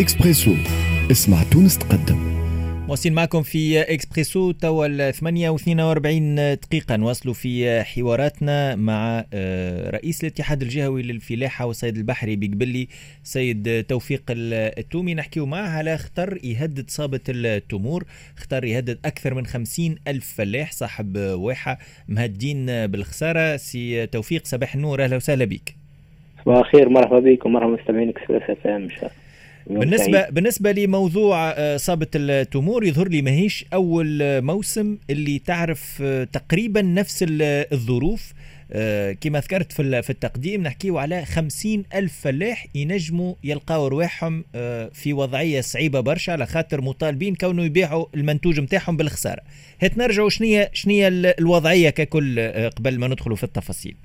إكسبريسو اسمع تونس تقدم. مواصلين معكم في اكسبريسو توا 8 و42 دقيقة. نواصلوا في حواراتنا مع آه، رئيس الاتحاد الجهوي للفلاحة والصيد البحري بقبلي سيد توفيق التومي. نحكيو معه على خطر يهدد صابة التمور. خطر يهدد أكثر من 50 ألف فلاح صاحب واحة مهدين بالخسارة. سي توفيق صباح النور. أهلا وسهلا بك صباح الخير. مرحبا بكم. مرحبا مستمعين Express FM بالنسبة بالنسبة لموضوع آه، صابة التمور يظهر لي ماهيش أول آه، موسم اللي تعرف آه، تقريبا نفس الظروف. كما ذكرت في في التقديم نحكيو على خمسين ألف فلاح ينجموا يلقاو رواحهم في وضعية صعيبة برشا على خاطر مطالبين كونوا يبيعوا المنتوج نتاعهم بالخسارة. هات نرجعوا شنية شنية الوضعية ككل قبل ما ندخلوا في التفاصيل.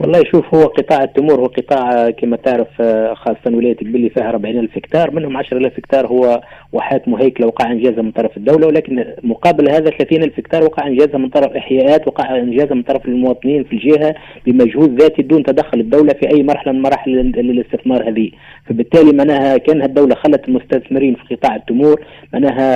والله شوف هو قطاع التمور هو قطاع كما تعرف آه، خاصة ولاية قبلي فيها 40 ألف هكتار منهم 10 ألف هكتار هو واحات مهيكلة وقع إنجازها من طرف الدولة ولكن مقابل هذا 30 ألف هكتار وقع إنجازها من طرف إحياءات وقع إنجازها من طرف المواطنين في الجهة بمجهود ذاتي دون تدخل الدولة في أي مرحلة من مراحل الاستثمار هذه. فبالتالي معناها كانها الدولة خلت المستثمرين في قطاع التمور معناها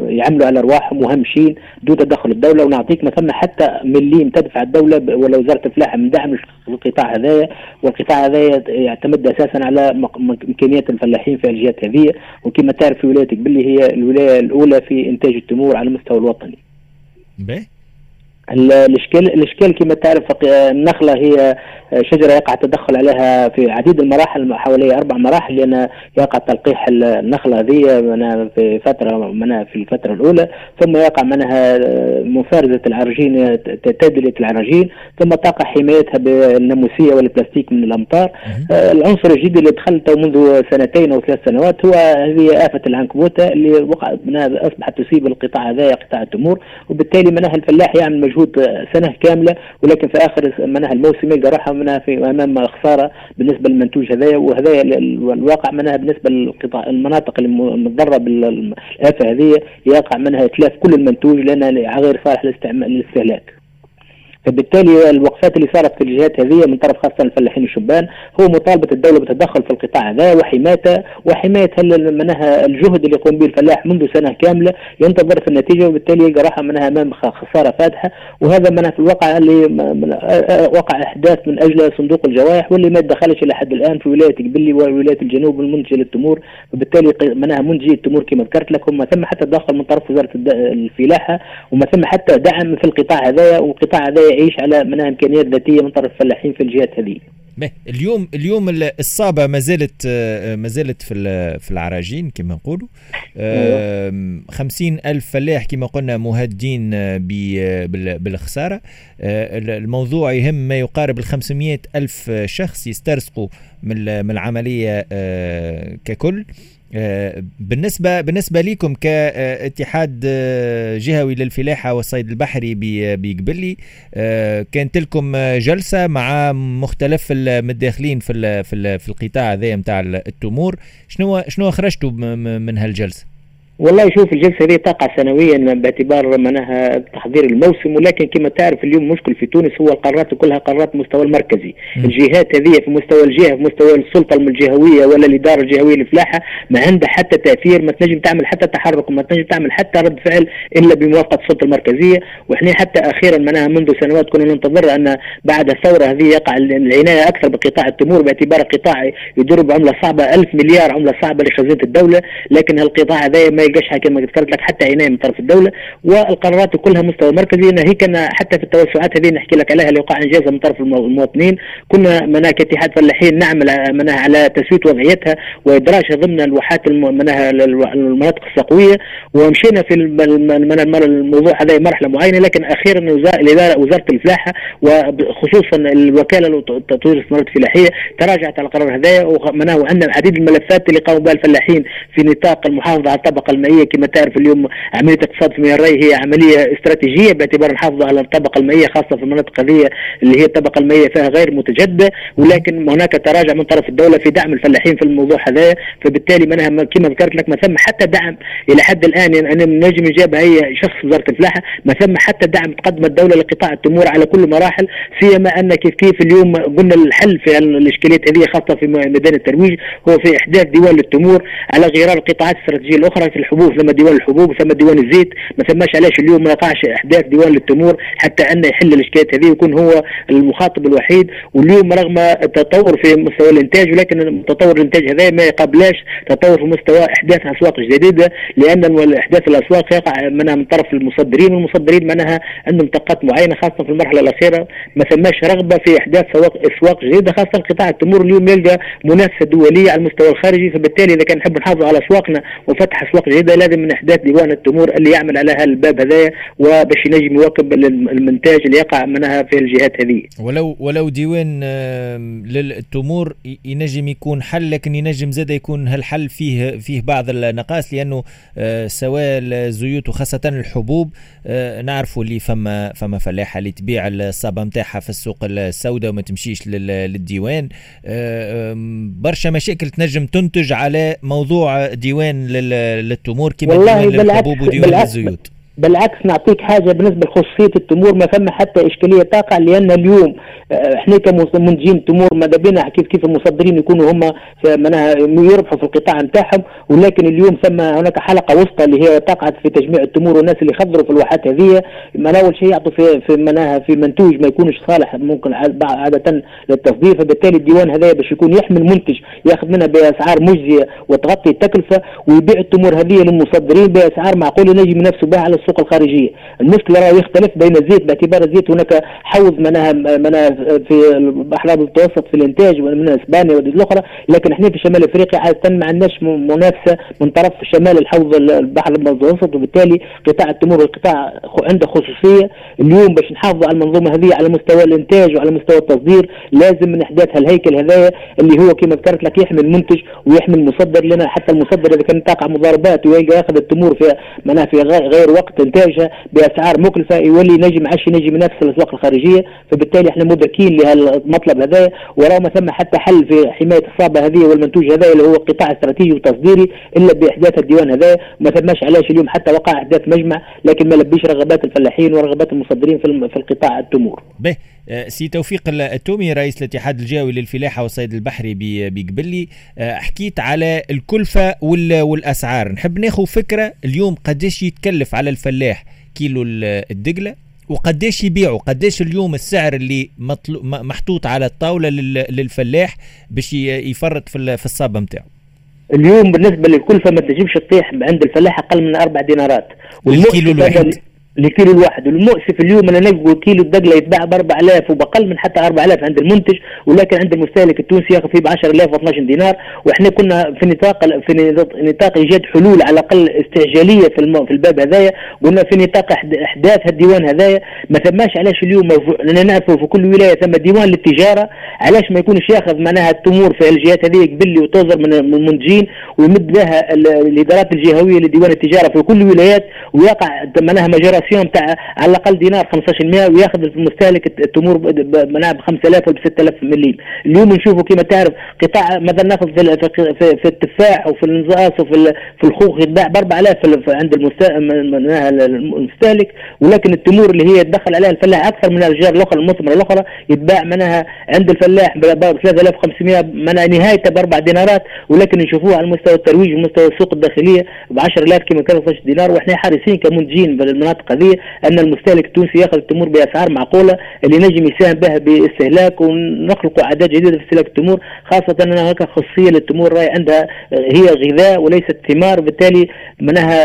يعملوا على أرواحهم وهمشين دون تدخل الدولة. ونعطيك ما ثم حتى مليم تدفع الدولة ولا وزارة الفلاحة من دعم القطاع هذايا والقطاع هذايا يعتمد أساسا على إمكانيات الفلاحين في الجهات هذه وكما تعرف في ولايه قبلي هي الولاية الأولى في إنتاج التمور على المستوى الوطني. الاشكال الإشكال كما تعرف النخلة هي شجرة يقع التدخل عليها في عديد المراحل حوالي أربع مراحل لأن يقع تلقيح النخلة هذه في فتره منها في الفترة الأولى ثم يقع منها مفارزه العرجين تدليه العرجين ثم تقع حمايتها بالناموسية والبلاستيك من الأمطار. العنصر الجديد اللي دخلته منذ سنتين أو ثلاث سنوات هو هذه آفة العنكبوتة اللي وقعت منها أصبحت تصيب القطاع هذا قطاع التمور وبالتالي منها الفلاح يعمل مجهود مجهود سنة كاملة ولكن في آخر منها الموسم يلقى روحها منها في أمام خسارة بالنسبة للمنتوج هذايا وهذايا الواقع منها بالنسبة للقطاع المناطق المضره بالافه هذه يقع منها إتلاف كل المنتوج لأنها غير صالح للاستهلاك. فبالتالي الوقفات اللي صارت في الجهات هذه من طرف خاصة الفلاحين الشبان هو مطالبه الدولة بالتدخل في القطاع هذا وحمايته وحماية منها الجهد اللي يقوم به الفلاح منذ سنة كاملة ينتظر في النتيجة وبالتالي يلقى راحه منها أمام خسارة فاتحه وهذا منها في الواقع اللي وقع أحداث من أجل صندوق الجوائح واللي ما تدخلش إلى حد الآن في ولاية قبلي وولاية الجنوب المنتجة للتمور. وبالتالي منها منتجي التمور كما ذكرت لك وما ثم حتى تدخل من طرف وزارة الفلاحة وما ثم حتى دعم في القطاع هذايا والقطاع هذايا يعيش على منها إمكانيات ذاتية من طرف الفلاحين في الجهات هذه. اليوم اليوم الصابة ما زالت ما زالت في في العراجين كما نقولوا. خمسين ألف فلاح كما قلنا مهدين بالخسارة. الموضوع يهم ما يقارب ال 500 ألف شخص يسترزقوا من العملية ككل. آه، بالنسبة بالنسبة لكم كاتحاد آه، جهوي للفلاحة والصيد البحري بقبلي آه، كانت لكم جلسة مع مختلف المتداخلين في في القطاع هذا نتاع التمور شنو شنو خرجتوا من هالجلسة؟ والله شوف الجلسة هذه تقع سنويا باعتبار منها تحضير الموسم ولكن كما تعرف اليوم مشكل في تونس هو القرارات كلها قرارات مستوى المركزي م. الجهات هذه في مستوى الجهة في مستوى السلطة الجهوية ولا الإدارة الجهوية للفلاحه ما عندها حتى تأثير ما تنجم تعمل حتى تحرك وما تنجم تعمل حتى رد فعل إلا بموافقة السلطة المركزية وإحنا حتى أخيرا منها منذ سنوات كنا ننتظر أن بعد الثورة هذه يقع العناية أكثر بقطاع التمور باعتبار قطاع يدور بعملة صعبة 1000 مليار عملة صعبة لخزينة الدولة لكن القطاع هذا ما يلقاش كما ذكرت لك حتى عنايه من طرف الدولة والقرارات كلها مستوى مركزي. هي كنا حتى في التوسعات هذه نحكي لك عليها اللي وقع انجازها من طرف المواطنين. كنا منا كاتحاد فلاحين نعمل منا على تسوية وضعيتها وإدراجها ضمن الواحات منها المناطق السقوية. ومشينا في الموضوع هذا مرحلة معينة. لكن أخيرا وزارة الفلاحة وخصوصا الوكالة لتطوير الاستثمارات الفلاحية تراجعت على القرار هذا. ومناه وعندنا عديد الملفات اللي قاموا بها الفلاحين في نطاق المحافظة على الطبقة المائيه كما تعرف اليوم عملية اقتصاد في الري هي عملية استراتيجية باعتبار نحافظ على الطبقة المائية خاصة في المناطق هذه اللي هي الطبقة المائية فيها غير متجددة ولكن هناك تراجع من طرف الدولة في دعم الفلاحين في الموضوع هذا فبالتالي منها كما ذكرت لك ما ثم حتى دعم إلى حد الآن يعني أنا نجم يجاب هي شخص وزارة الفلاحة ما ثم حتى دعم تقدم الدولة لقطاع التمور على كل مراحل سيما أن كيف كيف اليوم قلنا الحل في الإشكاليات هذه خاصة في ميدان الترويج هو في إحداث ديوان للتمور على غرار القطاعات الاستراتيجية الأخرى في الحبوب ثم ديوان الحبوب ثم ديوان الزيت. ما ثماش علاش اليوم ما يقعش أحداث ديوان للتمور حتى انه يحل الاشكاليات هذه ويكون هو المخاطب الوحيد. واليوم رغم التطور في مستوى الإنتاج ولكن تطور الإنتاج هذا ما يقابلاش تطور في مستوى أحداث أسواق جديدة لأن احداث الأسواق يقع منها من طرف المصدرين والمصدرين منها عندهم طاقات معينة خاصة في المرحلة الأخيرة. ما ثماش رغبة في أحداث أسواق جديدة خاصة قطاع التمور اليوم يلقى منافسة دولية على المستوى الخارجي. فبالتالي إذا كان نحب نحافظ على أسواقنا وفتح أسواق جديده لازم من أحداث ديوان التمور اللي يعمل على الباب هذايا وباش ينجم يواكب المنتاج اللي يقع منها في الجهات هذه. ولو ولو ديوان للتمور ينجم يكون حل لكن ينجم زاد يكون هالحل فيه فيه بعض النقاص لأنه آه، سواء الزيوت وخاصة الحبوب آه، نعرفوا اللي فما فما فلاحة اللي تبيع الصابة نتاعها في السوق السوداء وما تمشيش للديوان. آه، برشا مشاكل تنجم تنتج على موضوع ديوان للتمور كما ديوان للحبوب وديوان للزيوت. بالعكس نعطيك حاجة بالنسبة لخصوصية التمور ما فما حتى إشكالية تقع لأن اليوم آه، إحنا كمنتجين تمور ماذا بينا؟ كيف كيف المصدرين يكونوا هم معناها يربحوا في القطاع نتاعهم ولكن اليوم ثم هناك حلقة وسطى اللي هي تقعد في تجميع التمور والناس اللي يخضروا في الواحات هذه. ما أول شيء يعطوا في في معناها في منتوج ما يكونش صالح ممكن عادة للتصدير. فبالتالي الديوان هذا باش يكون يحمل منتج ياخذ منها بأسعار مجزية وتغطي التكلفة ويبيع التمور هذه للمصدرين بأسعار معقولة نجم ينافسوا بها على السوق الخارجية. المشكلة راه يختلف بين الزيت باعتبار الزيت هناك حوض منها منها في البحر المتوسط في الإنتاج من أسبانيا والدول الأخرى. لكن إحنا في شمال إفريقيا عادة ما عندناش منافسة من طرف شمال الحوض البحر المتوسط. وبالتالي قطاع التمور القطاع عنده خصوصية اليوم باش نحافظوا على المنظومة هذه على مستوى الإنتاج وعلى مستوى التصدير. لازم من إحداث الهيكل هذايا اللي هو كما ذكرت لك يحمي المنتج ويحمي المصدر. لنا حتى المصدر إذا كان تقع مضاربات ويلقى ياخذ التمور في معناها في غير وقت انتاجها بأسعار مكلفة يولي نجم عش ينجم ينافس الأسواق الخارجية. فبالتالي إحنا مدركين لهالمطلب هذا وراه ما ثم حتى حل في حماية الصابه هذه والمنتوج هذا اللي هو قطاع استراتيجي وتصديري إلا بإحداث الديوان هذا ما ثماش علاش اليوم حتى وقع أحداث مجمع لكن ما لبيش رغبات الفلاحين ورغبات المصدرين في القطاع التمور. به. آه، سي توفيق التومي رئيس الاتحاد الجوي للفلاحه والصيد البحري بقبلي آه، حكيت على الكلفة والأسعار. نحب ناخذ فكرة اليوم قديش يتكلف على الفلاح كيلو الدقلة وقديش يبيعوا قديش اليوم السعر اللي مطلو محطوط على الطاولة للفلاح باش يفرط في الصابة نتاعو اليوم بالنسبة للكلفة ما تجيبش تطيح عند الفلاح أقل من أربع دينارات. والكيلو الواحد. لكيلو الواحد. والمؤسف اليوم أنا نلقى كيلو الدقلة يتباع ب 4000 وبقل من حتى 4000 عند المنتج ولكن عند المستهلك التونسي ياخذ فيه ب 10000 و 12 دينار. وإحنا كنا في نطاق في نطاق إيجاد حلول على الأقل استعجالية في في الباب هذايا. قلنا في نطاق أحداث الديوان هذايا. ما ثماش علاش اليوم لأن نعرفوا في كل ولاية ثم ديوان للتجارة. علاش ما يكونش ياخذ معناها التمور في الجهات هذه قبل وتوزر من المنتجين ويمد لها الإدارات الجهوية لديوان التجارة في كل الولايات ويقع معناها مجراسيون تاع على الأقل دينار 15% وياخذ المستهلك التمور منها ب 5000 ولا ب 6000 مليم. اليوم نشوفوا كما تعرف قطاع مثلا نأخذ في, في, التفاح وفي النزاس وفي في الخوخ يتباع ب 4000 عند المستهلك. ولكن التمور اللي هي تدخل عليها الفلاح أكثر من الأشجار الأخرى المثمرة الأخرى يتباع منها عند الفلاح ب 3500 منها نهايته ب 4 دينارات. ولكن نشوفوها على مستوى الترويج ومستوى السوق الداخلية ب 10000 كما كان 12 دينار. وإحنا حريصين كمنتجين بالمناطق هذه أن المستهلك التونسي يأخذ التمور بأسعار معقولة اللي نجم يساهم بها باستهلاك ونخلق عادات جديدة في استهلاك التمور خاصة أن هناك خصوصيه للتمور راهي عندها هي غذاء وليست ثمار بالتالي منها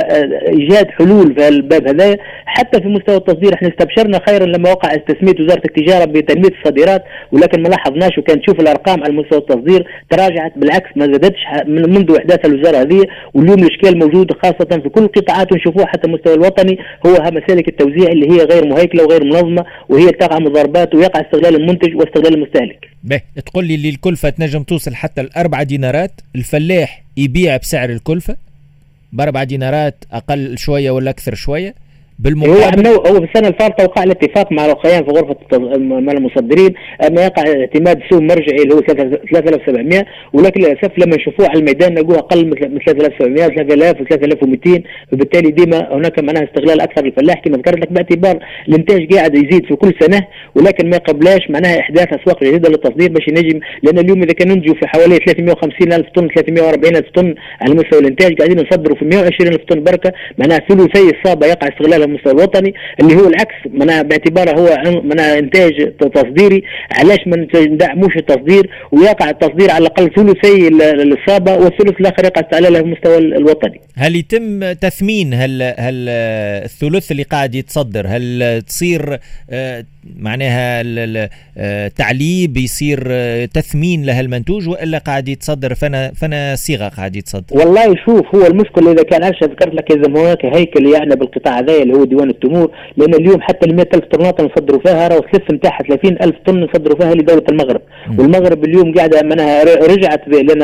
إيجاد حلول في الباب هذا. حتى في مستوى التصدير إحنا استبشرنا خيرا لما وقع تسميه وزارة التجارة بتنميه الصادرات ولكن ما لاحظناش وكان تشوف الأرقام على مستوى التصدير تراجعت بالعكس ما زادتش من منذ إحداث الوزارة هذه واليوم الإشكال موجود خاصة في كل القطاعات ونشوفوه حتى المستوى الوطني هو مسالك التوزيع اللي هي غير مهيكلة وغير منظمة وهي تقع مضاربات ويقع استغلال المنتج واستغلال المستهلك. به تقول لي اللي الكلفه تنجم توصل حتى الأربع دينارات الفلاح يبيع بسعر الكلفة؟ بأربع دينارات أقل شوية ولا أكثر شوية بالمقابل هو هو في السنة الفارطة وقع الاتفاق مع الخيان في غرفة المصدرين أن يقع اعتماد سوم مرجعي اللي هو 3700 ولكن للأسف لما نشوفوه على الميدان نلقوه أقل من 3700 3000 و 3200 فبالتالي ديما هناك معناها استغلال أكثر للفلاح كما ذكرت لك باعتبار الإنتاج قاعد يزيد في كل سنة ولكن ما قبلاش معناها إحداث أسواق جديدة للتصدير باش ينجم لأن اليوم إذا كان ننتجوا في حوالي 350 ألف طن 340 ألف طن على مستوى الإنتاج قاعدين نصدروا في 120 ألف طن بركة معناها ثلثي الصابة يقع استغلالها المستوى الوطني اللي هو العكس. معناها باعتباره هو معناها إنتاج تصديري. علاش ما ندعموش التصدير؟ ويقع التصدير على الأقل ثلثي الإصابة والثلث الآخر يقع في المستوى الوطني. هل يتم تثمين هل هل الثلث اللي قاعد يتصدر؟ هل تصير آه، معناها التعليب يصير تثمين لهالمنتوج وإلا قاعد يتصدر؟ فانا فأنا صيغة قاعد يتصدر. والله شوف هو المشكلة إذا كان عرش ذكرت لك اذا هناك هيكل يعني بالقطاع هذا اللي هو ديوان التمور لأن اليوم حتى ال 100000 طنات نصدروا فيها راهو ثلث نتاعها 30000 طن نصدروا فيها لدولة المغرب. م. والمغرب اليوم قاعدة منها رجعت لأن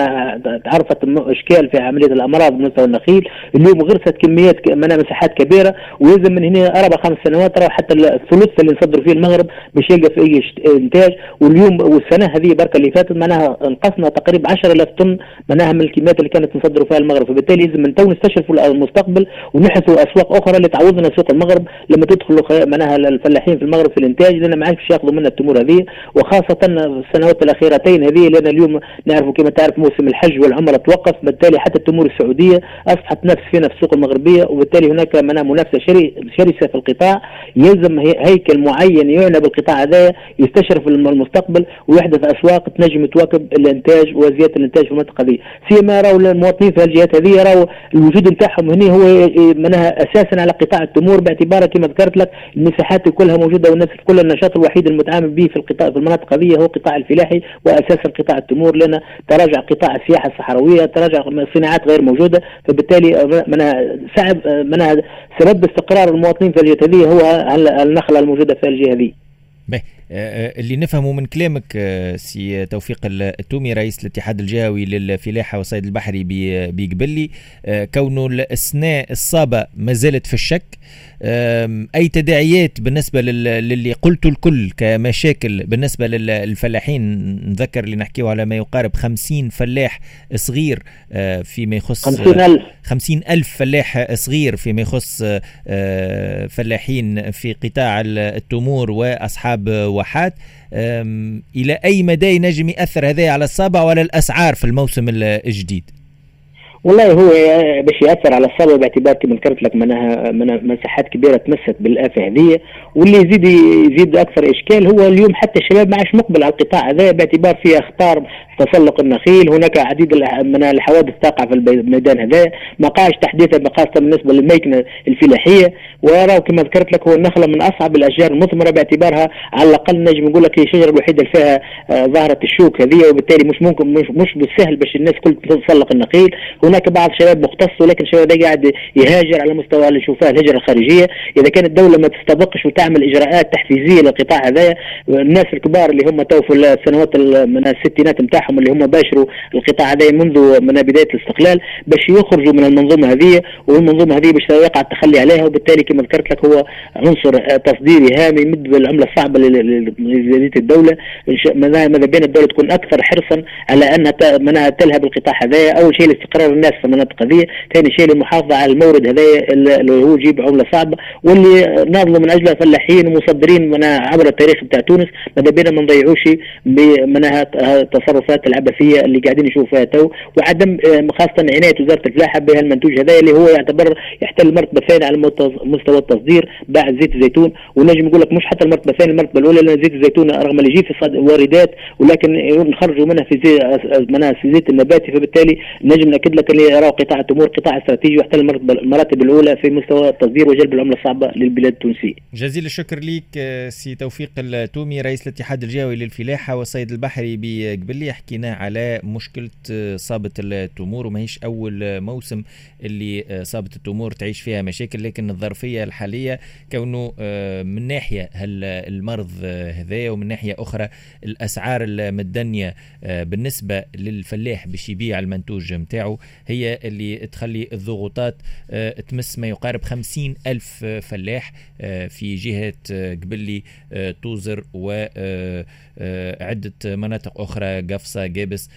تعرفت إشكال في عملية الأمراض بمستوى النخيل اليوم غرست كميات منها مساحات كبيرة ويلزم من هنا أربع خمس سنوات راهو حتى الثلث اللي نصدروا فيه المغرب باش يلقى في أي إنتاج. واليوم والسنة هذه بركه اللي فاتت معناها نقصنا تقريبا 10000 طن معناها من الكميات اللي كانت نصدروا فيها المغرب. فبالتالي لازم من تو نستشرفوا المستقبل ونحثوا أسواق أخرى اللي تعوضنا سوق المغرب لما تدخلوا معناها الفلاحين في المغرب في الانتاج لأن ما عادش ياخذوا منا التمور هذه. وخاصة السنوات الأخيرتين هذه لأن اليوم نعرفوا كما تعرف موسم الحج والعمرة توقف بالتالي حتى التمور السعودية أصبحت نفس فينا في السوق المغربية وبالتالي هناك معناها منافسة شرسة في القطاع. يلزم هيكل معين يعنى بالقطاع هذا يستشرف المستقبل ويحدث أسواق تنجم تواكب الإنتاج وزيادة الإنتاج في المنطقة هذه. سيما راهو المواطنين في الجهات هذه راهو الوجود نتاعهم هنا هو منها أساسا على قطاع التمور باعتباره كما ذكرت لك المساحات كلها موجودة والناس كل النشاط الوحيد المتعامل به في القطاع في المناطق هذه هو قطاع الفلاحي واساسا قطاع التمور لأن تراجع قطاع السياحة الصحراوية تراجع صناعات غير موجودة. فبالتالي منها صعب منها سبب استقرار المواطنين في الجهة هذه هو النخلة الموجودة في الجهة هذه. اللي نفهمه من كلامك آه، سي توفيق التومي رئيس الاتحاد الجهوي للفلاحه والصيد البحري بقبلي كونه الأثناء الصابة ما زالت في الشك. أي تداعيات بالنسبة للي قلته الكل كمشاكل بالنسبة للفلاحين نذكر اللي نحكيه على ما يقارب 50 فلاح صغير فيما يخص 50 ألف. 50 ألف فلاح صغير فيما يخص فلاحين في قطاع التمور وأصحاب واحات إلى أي مدى ينجم يأثر هذا على الصابع وعلى الأسعار في الموسم الجديد؟ والله هو باش يأثر على الصلاة باعتبار كما ذكرت لك من مساحات كبيرة تمست بالافه هذه. واللي يزيد يزيد أكثر إشكال هو اليوم حتى الشباب ما عادش مقبل على القطاع هذا باعتبار فيه أخطار تسلق النخيل هناك عديد من الحوادث تقع في الميدان هذا. ما قاعش تحديثا خاصه بالنسبة للميكنة الفلاحية. ويرى كما ذكرت لك هو النخلة من أصعب الأشجار المثمرة باعتبارها على الأقل نجم نقول لك هي الشجرة الوحيدة اللي فيها آه، ظاهرة الشوك هذه. وبالتالي مش ممكن مش, مش بالسهل باش الناس كل تسلق النخيل. هناك بعض الشباب مختص ولكن الشباب ده قاعد يهاجر على مستوى اللي نشوفها الهجرة الخارجية. إذا كانت الدولة ما تستبقش وتعمل إجراءات تحفيزية للقطاع هذا الناس الكبار اللي هم تو في السنوات من الستينات نتاعهم اللي هم باشروا القطاع هذا منذ من بداية الاستقلال باش يخرجوا من المنظومة هذه. والمنظومة هذه باش يقع التخلي عليها وبالتالي كما ذكرت لك هو عنصر تصديري هام يمد بالعملة الصعبة لميزانيه الدولة. ماذا بين الدولة تكون أكثر حرصا على أنها تلهب القطاع هذا. أول شيء لاستقرار الناس في المناطق هذه ثاني شيء للمحافظه على المورد هذا اللي هو يجيب عملة صعبة واللي ناضلوا من اجله فلاحين ومصدرين من عبر التاريخ بتاع تونس ماذا بينا ما نضيعوش بمنها التصرفات العبثية اللي قاعدين نشوفوا فيها تو وعدم خاصة عناية وزارة الفلاحة بهالمنتوج هذا اللي هو يعتبر يحتل المرتبه الثانية على مستوى التصدير بعد زيت الزيتون. ونجم نقول لك مش حتى المرتبة الثانية المرتبة الأولى لأن زيت الزيتون رغم اللي يجي في واردات ولكن نخرجوا منها في زيت منها في زيت النباتي فبالتالي نجم نأكد لك اللي يراه قطاع التمور قطاع استراتيجي ويحتل المراتب الأولى في مستوى التصدير وجلب العملة الصعبة للبلاد التونسية. جزيل الشكر ليك سي توفيق التومي رئيس الاتحاد الجهوي للفلاحة والصيد البحري بقبلي حكينا على مشكلة صابه التمور وماهيش أول موسم اللي صابه التمور تعيش فيها مشاكل لكن الظرفية الحالية كونه من ناحية المرض هذايا ومن ناحية أخرى الأسعار المدنية بالنسبة للفلاح باش يبيع المنتوج نتاعو هي اللي تخلي الضغوطات تمس ما يقارب خمسين ألف فلاح في جهة قبلي توزر وعدة مناطق أخرى قفصة جابس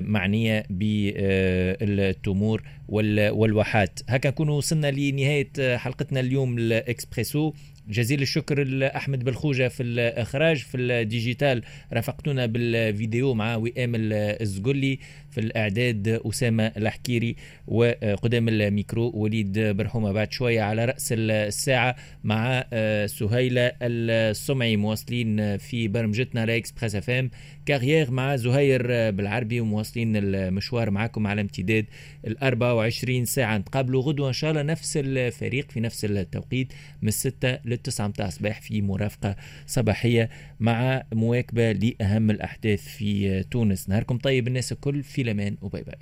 معنية بالتمور والواحات. هكا نكونوا وصلنا لنهاية حلقتنا اليوم الإكسبريسو جزيل الشكر لأحمد بالخوجة في الإخراج في ال digital. رافقتونا بالفيديو مع وئام الزقلي في الإعداد أسامة الحكيري وقدام الميكرو وليد برحومة. بعد شوية على رأس الساعة مع سهيلة السمعي مواصلين في برمجتنا ل Express FM. Carrière مع زهير بالعربي ومواصلين المشوار معكم على امتداد ال 24 ساعة. نتقابلوا غدوة إن شاء الله نفس الفريق في نفس التوقيت من 6 للتسعة متاع الصباح في مرافقة صباحية مع مواكبة لأهم الأحداث في تونس. نهاركم طيب الناس الكل في الأمان و bye bye.